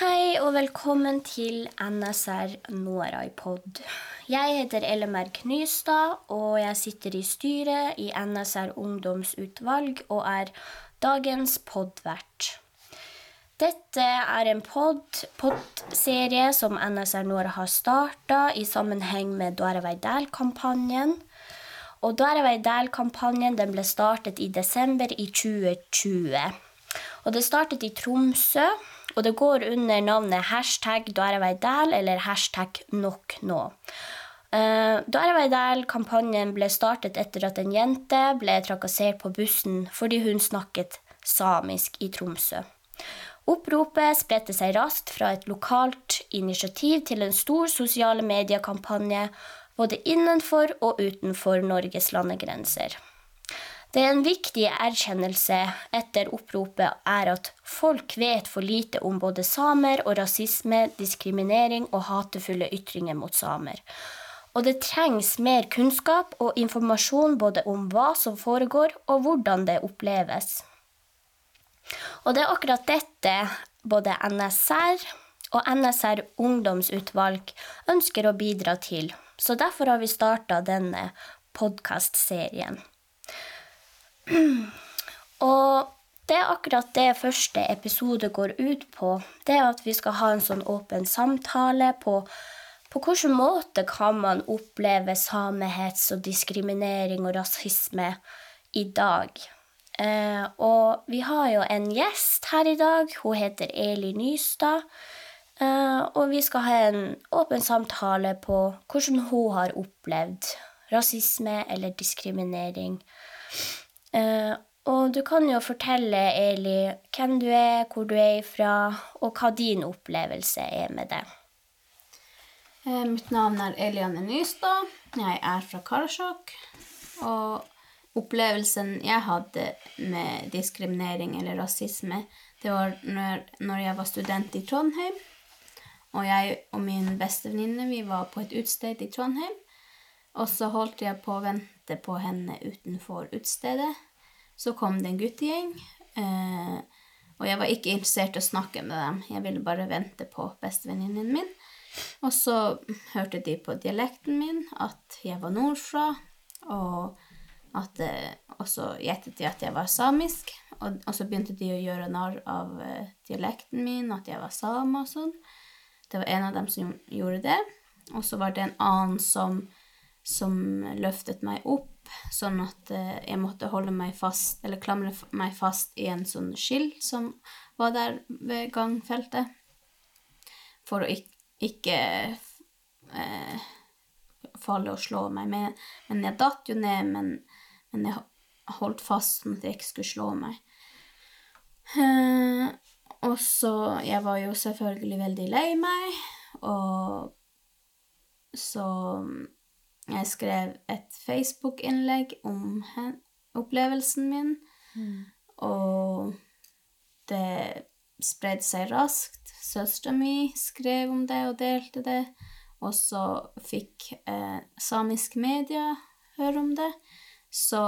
Hei og velkommen til NSR Norai-pod. Jeg heter Ellemer Knystad, og jeg sitter i styret i NSR ungdomsutvalg og er dagens podvert. Dette er en pod-serie som NSR Nora har starta i sammenheng med Dårevei Dæl-kampanjen. Og Dårevei Dæl-kampanjen ble startet i desember i 2020. Og det startet i Tromsø, og det går under navnet hashtag Dårevei eller hashtag nok nå. Uh, Dårevei ble startet etter at en jente ble trakassert på bussen fordi hun snakket samisk i Tromsø. Oppropet spredte seg raskt fra et lokalt initiativ til en stor sosiale mediekampanje både innenfor og utenfor Norges landegrenser. Det er en viktig erkjennelse etter oppropet er at folk vet for lite om både samer og rasisme, diskriminering og hatefulle ytringer mot samer. Og det trengs mer kunnskap og informasjon både om hva som foregår, og hvordan det oppleves. Og det er akkurat dette både NSR og NSR ungdomsutvalg ønsker å bidra til. Så derfor har vi starta denne podkastserien. Og det er akkurat det første episode går ut på. Det er at vi skal ha en sånn åpen samtale på på hvilken måte kan man oppleve samehets og diskriminering og rasisme i dag? Eh, og vi har jo en gjest her i dag. Hun heter Eli Nystad. Eh, og vi skal ha en åpen samtale på hvordan hun har opplevd rasisme eller diskriminering. Eh, og du kan jo fortelle, Eli, hvem du er, hvor du er ifra, og hva din opplevelse er med det. Eh, mitt navn er Eliane Nystad. Jeg er fra Karasjok. Og opplevelsen jeg hadde med diskriminering eller rasisme, det var når, når jeg var student i Trondheim. Og jeg og min bestevenninne vi var på et utested i Trondheim. Og så holdt jeg på å vente på henne utenfor utestedet. Så kom det en guttegjeng. Eh, og jeg var ikke interessert i å snakke med dem. Jeg ville bare vente på bestevenninnen min. Og så hørte de på dialekten min at jeg var nordfra. Og at, eh, og så gjettet de at jeg var samisk, og, så begynte de å gjøre narr av uh, dialekten min, at jeg var same og sånn. Det var en av dem som gjorde det. Og så var det en annen som, som løftet meg opp, sånn at uh, jeg måtte holde meg fast, eller klamre meg fast i en sånn skilt som var der ved gangfeltet, for å ikke, ikke eh, falle og slå meg med. Men jeg datt jo ned, men men jeg holdt fast sånn at jeg ikke skulle slå meg. Eh, og så Jeg var jo selvfølgelig veldig lei meg, og så jeg skrev et Facebook-innlegg om opplevelsen min, mm. og det spredde seg raskt. Søstera mi skrev om det og delte det, og så fikk eh, samisk media høre om det. Så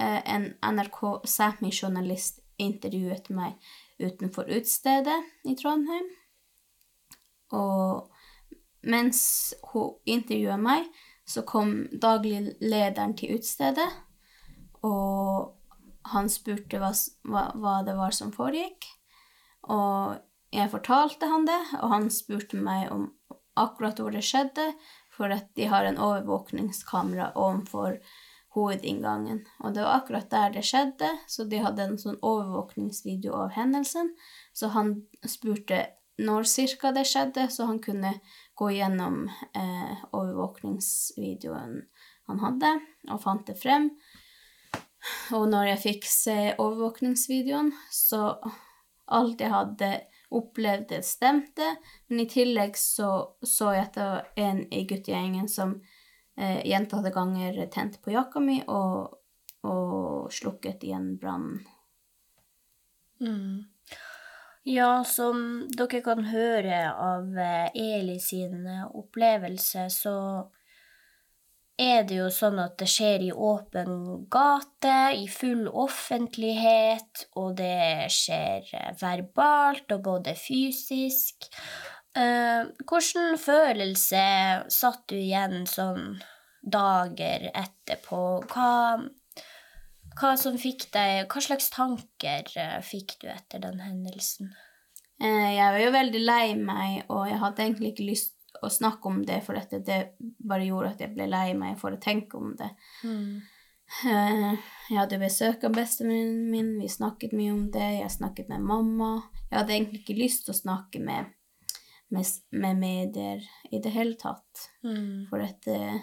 eh, en NRK Sápmi-journalist intervjuet meg utenfor utstedet i Trondheim. Og mens hun intervjuet meg, så kom daglig lederen til utestedet, og han spurte hva, hva, det var som foregikk. Og jeg fortalte han det, og han spurte meg om akkurat hvor det skjedde, for at de har en overvåkningskamera overfor hovedinngangen. Og det var akkurat der det skjedde, så de hadde en sånn overvåkningsvideo av hendelsen. Så han spurte når cirka det skjedde, så han kunne gå gjennom eh, overvåkningsvideoen han hadde, og fant det frem. Og når jeg fikk se overvåkningsvideoen, så alt jeg hadde opplevd, det stemte. Men i tillegg så, så jeg at det var en i guttegjengen som eh, gjentatte ganger tent på jakka mi og, og slukket igjen brannen. Mm. Ja, som dere kan høre av eh, Eli sin opplevelse, så er det jo sånn at det skjer i åpen gate, i full offentlighet, og det skjer eh, verbalt og både fysisk. Hvordan følelse satt du igjen sånn dager etterpå? Hva, hva deg Hva slags tanker eh, fikk du etter den hendelsen? Eh, jeg var jo veldig lei meg, og jeg hadde egentlig ikke lyst å snakke om det, for dette, det bare gjorde at jeg ble lei meg for å tenke om det. Mm. Jeg hadde besøk av bestevennen min, vi snakket mye om det, jeg snakket med mamma. Jeg hadde egentlig ikke lyst til å snakke med, med, med medier i det hele tatt. Mm. For eh,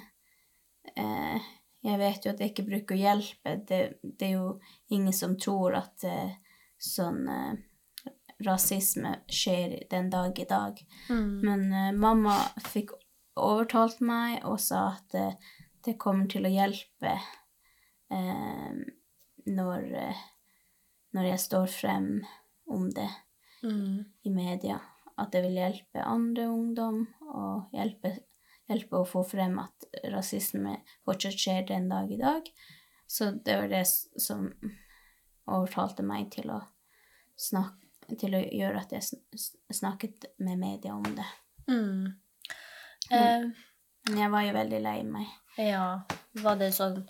eh, jeg vet jo at jeg ikke bruker å hjelpe. Det, det er jo ingen som tror at uh, sånn uh, rasisme skjer den dag i dag. Mm. Men uh, mamma fikk overtalt meg og sa at det kommer til å hjelpe når, når jeg står frem om det Mm. i media. At det vil hjelpe andre ungdom og hjelpe, hjelpe å få frem at rasisme fortsatt skjer den dag i dag. Så det var det som overtalte meg til å, snakke, til å gjøre at jeg sn- snakket med media om det. Mm. Eh, Men jeg var jo veldig lei meg. ja, var det sånn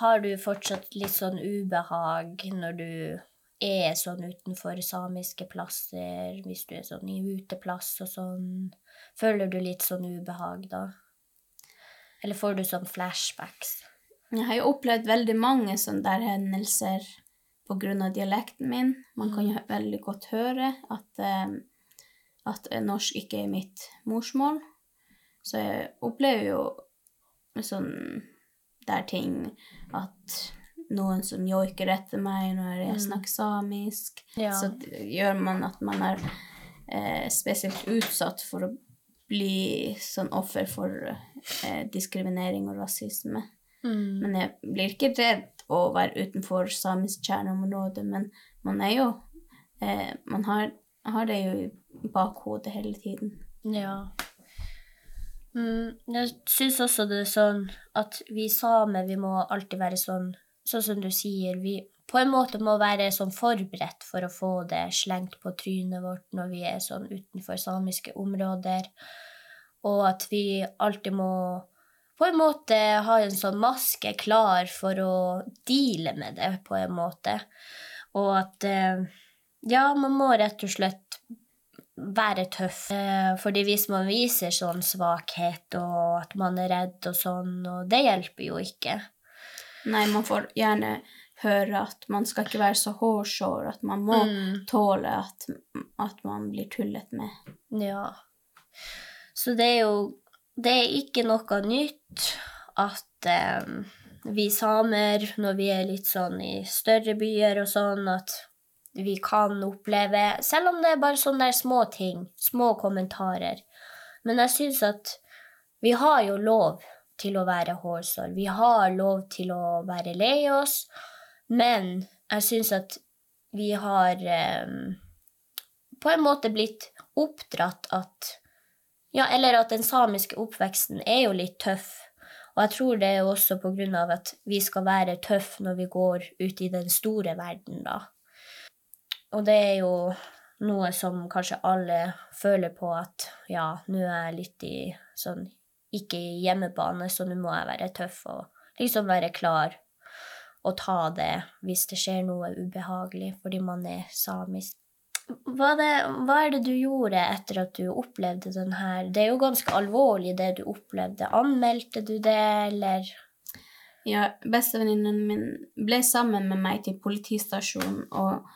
Har du fortsatt litt sånn ubehag når du er sånn utenfor samiske plasser, hvis du er sånn i uteplass og sånn? Føler du litt sånn ubehag da? Eller får du sånn flashbacks? Jeg har jo opplevd veldig mange sånne der hendelser på grunn av dialekten min. Man kan jo veldig godt høre at, eh, at norsk ikke er mitt morsmål. Så jeg opplever jo sånn der ting at noen som joiker etter meg når jeg Mm. snakker samisk, Ja. så gjør man at man er eh, spesielt utsatt for å bli sånn offer for eh, diskriminering og rasisme. Mm. Men jeg blir ikke redd å være utenfor samisk kjerneområde, men man er jo eh, Man har, har det jo i bakhodet hele tiden. Ja. Mm, jeg syns også det er sånn at vi samer, vi må alltid være sånn Sånn som du sier, vi på en måte må være sånn forberedt for å få det slengt på trynet vårt når vi er sånn utenfor samiske områder, og at vi alltid må på en måte ha en sånn maske klar for å deale med det, på en måte. Og at eh, ja, man må rett og slett være tøff. Eh, fordi hvis man viser sånn svakhet og at man er redd og sånn, og det hjelper jo ikke. Nei, man får gjerne høre at man skal ikke være så hårsår, at man må Mm. tåle at, at man blir tullet med. Ja. Så det er jo Det er ikke noe nytt at eh, vi samer, når vi er litt sånn i større byer og sånn, at vi kan oppleve Selv om det er bare sånne der små ting, små kommentarer. Men jeg syns at vi har jo lov til å være hårsår. Vi har lov til å være lei oss, men jeg syns at vi har eh, på en måte blitt oppdratt at Ja, eller at den samiske oppveksten er jo litt tøff. Og jeg tror det er også på grunn av at vi skal være tøff når vi går ut i den store verden, da. Og det er jo noe som kanskje alle føler på at ja, nå er jeg litt i sånn ikke hjemmebane, så nå må jeg være tøff og liksom være klar og ta det hvis det skjer noe ubehagelig fordi man er samisk. Hva, det, hva er det du gjorde etter at du opplevde den her Det er jo ganske alvorlig, det du opplevde. Anmeldte du det, eller Ja, bestevenninnen min ble sammen med meg til politistasjonen, og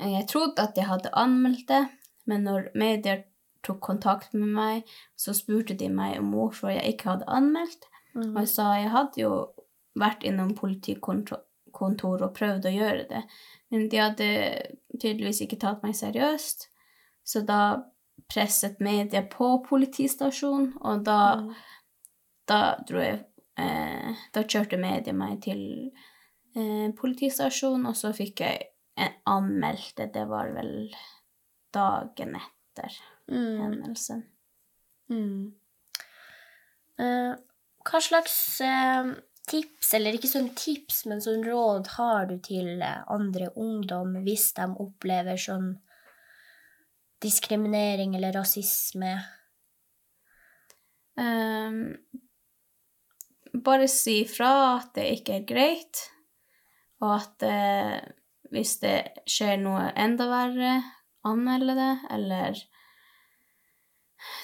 jeg trodde at jeg hadde anmeldt det, men når medier tok kontakt med meg, så spurte de meg om hvorfor jeg ikke hadde anmeldt. Og jeg sa jeg hadde jo vært innom politikontor og prøvd å gjøre det, men de hadde tydeligvis ikke tatt meg seriøst. Så da presset media på politistasjonen, og da, da dro jeg eh, Da kjørte media meg til eh, politistasjonen, og så fikk jeg anmeldt det. Det var vel dagen etter Mm. hendelsen. Mm. Eh, hva slags eh, tips, eller ikke sånn tips, men sånn råd har du til eh, andre ungdom hvis de opplever sånn diskriminering eller rasisme? Um, bare si fra at det ikke er greit, og at eh, hvis det skjer noe enda verre, anmelde det, eller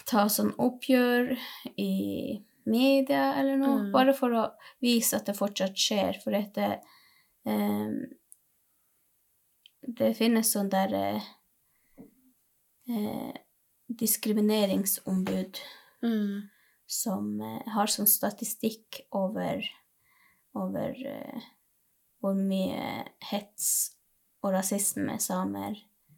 ta sånn oppgjør i media eller noe, Mm. bare for å vise at det fortsatt skjer, for at det um, Det finnes sånn der eh, eh, diskrimineringsombud Mm. som eh, har sånn statistikk over, over eh, hvor mye hets og rasisme samer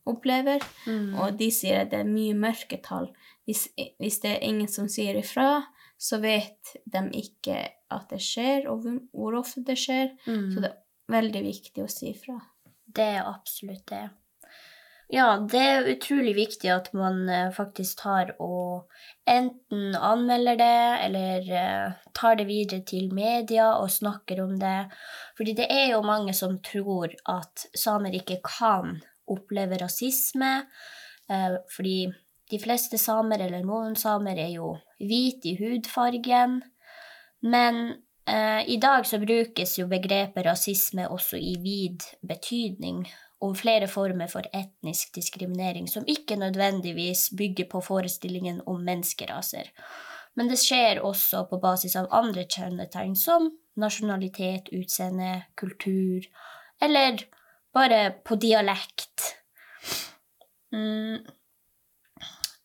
opplever. Mm. Og de sier at det er mye mørketall. Hvis, hvis det er ingen som sier ifra, så vet de ikke at det skjer, og hvor, ofte det skjer. Mm. Så det er veldig viktig å si ifra. Det er absolutt det. Ja, det er utrolig viktig at man eh, faktisk tar og enten anmelder det, eller eh, tar det videre til media og snakker om det. Fordi det er jo mange som tror at samer ikke kan oppleve rasisme, eh, fordi de fleste samer, eller noen samer, er jo hvite i hudfargen. Men eh, i dag så brukes jo begrepet rasisme også i vid betydning om flere former for etnisk diskriminering som ikke nødvendigvis bygger på forestillingen om menneskeraser. Men det skjer også på basis av andre kjennetegn som nasjonalitet, utseende, kultur, eller bare på dialekt. Mm.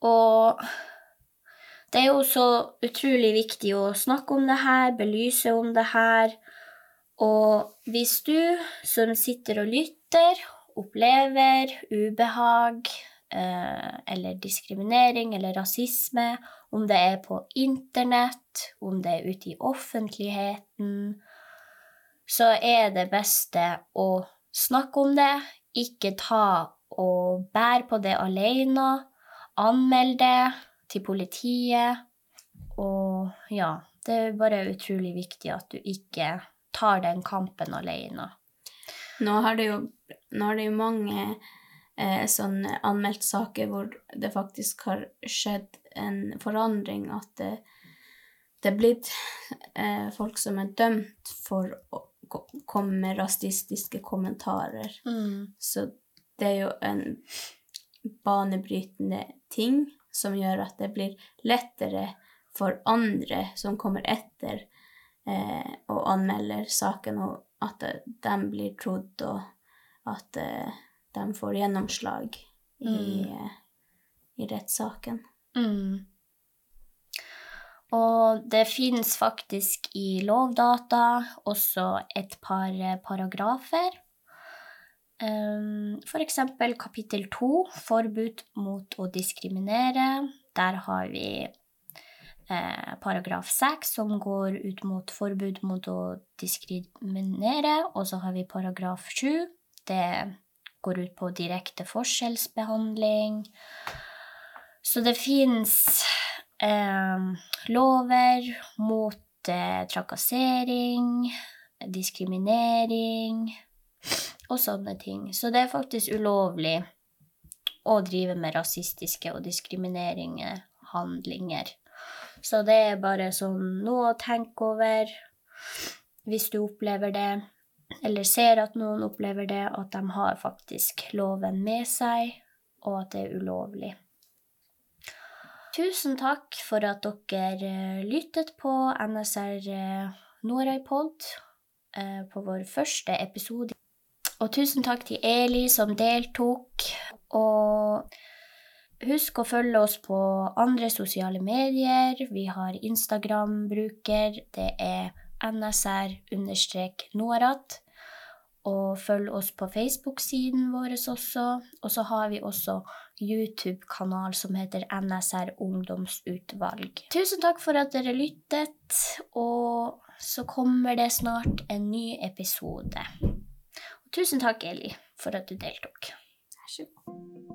Og det er jo så utrolig viktig å snakke om det her, belyse om det her. Og hvis du som sitter og lytter, opplever ubehag eh, eller diskriminering eller rasisme, om det er på internett, om det er ute i offentligheten, så er det beste å snakke om det, ikke ta og bære på det alene, anmeld det til politiet, og ja, det er bare utrolig viktig at du ikke tar den kampen alene. Nå har det jo, har det jo mange eh, sånn anmeldt saker hvor det faktisk har skjedd en forandring, at det, det er blitt eh, folk som er dømt for å komme med rasistiske kommentarer. Så det er jo en banebrytende ting som gjør at det blir lettere for andre som kommer etter eh, og anmelder saken, og at de blir trodd, og at eh, de får gjennomslag i, Mm. eh, i rettssaken. Mm. Og det finnes faktisk i Lovdata også et par eh, paragrafer. For eksempel kapittel to, forbud mot å diskriminere. Der har vi eh, paragraf seks, som går ut mot forbud mot å diskriminere. Og så har vi paragraf sju. Det går ut på direkte forskjellsbehandling. Så det fins eh, lover mot eh, trakassering, diskriminering og sånne ting. Så det er faktisk ulovlig å drive med rasistiske og diskriminerende handlinger. Så det er bare sånn noe å tenke over hvis du opplever det, eller ser at noen opplever det, at de har faktisk loven med seg, og at det er ulovlig. Tusen takk for at dere eh, lyttet på NSR Norøypod Norøy-pod eh, på vår første episode. Og tusen takk til Eli som deltok. Og husk å følge oss på andre sosiale medier. Vi har Instagram-bruker. Det er nsr-norat. Og følg oss på Facebook-siden vår også. Og så har vi også YouTube-kanal som heter NSR Ungdomsutvalg. Tusen takk for at dere lyttet, og så kommer det snart en ny episode. Tusen takk, Eli, for at du deltok. Vær så god.